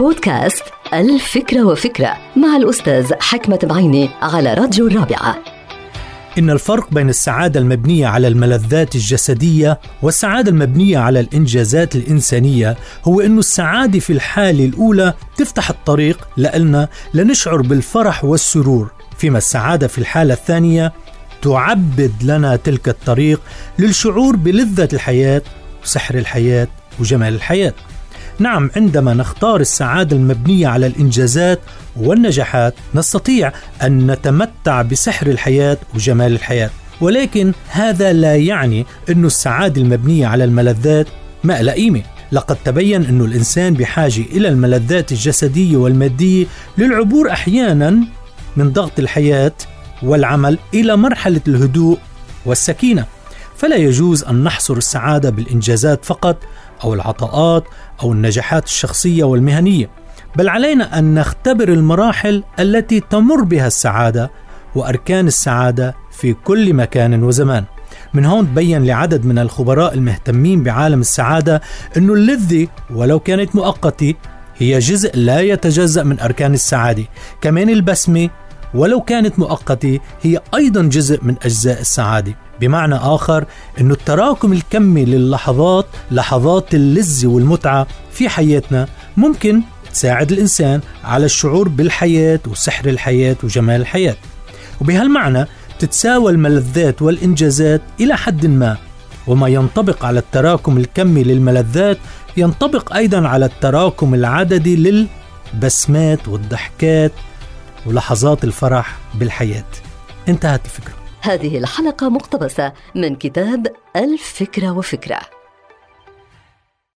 بودكاست الفكرة وفكرة مع الأستاذ حكمة بعيني على راديو الرابعة. إن الفرق بين السعادة المبنية على الملذات الجسدية والسعادة المبنية على الإنجازات الإنسانية هو أن السعادة في الحالة الأولى تفتح الطريق لنا لنشعر بالفرح والسرور فيما السعادة في الحالة الثانية تعبد لنا تلك الطريق للشعور بلذة الحياة وسحر الحياة وجمال الحياة. نعم عندما نختار السعادة المبنية على الإنجازات والنجاحات نستطيع أن نتمتع بسحر الحياة وجمال الحياة. ولكن هذا لا يعني أن السعادة المبنية على الملذات ما قيمة. لقد تبين أن الإنسان بحاجة إلى الملذات الجسدية والمادية للعبور أحيانا من ضغط الحياة والعمل إلى مرحلة الهدوء والسكينة. فلا يجوز أن نحصر السعادة بالإنجازات فقط أو العطاءات أو النجاحات الشخصية والمهنية بل علينا أن نختبر المراحل التي تمر بها السعادة وأركان السعادة في كل مكان وزمان. من هون تبين لعدد من الخبراء المهتمين بعالم السعادة أن اللذة ولو كانت مؤقتة هي جزء لا يتجزأ من أركان السعادة كمان البسمة ولو كانت مؤقتة هي أيضا جزء من أجزاء السعادة. بمعنى آخر أن التراكم الكمي للحظات لحظات اللذة والمتعة في حياتنا ممكن تساعد الإنسان على الشعور بالحياة وسحر الحياة وجمال الحياة. وبهالمعنى تتساوى الملذات والإنجازات إلى حد ما. وما ينطبق على التراكم الكمي للملذات ينطبق أيضا على التراكم العددي للبسمات والضحكات ولحظات الفرح بالحياة. انتهت الفكرة. هذه الحلقة مقتبسة من كتاب الفكرة وفكرة.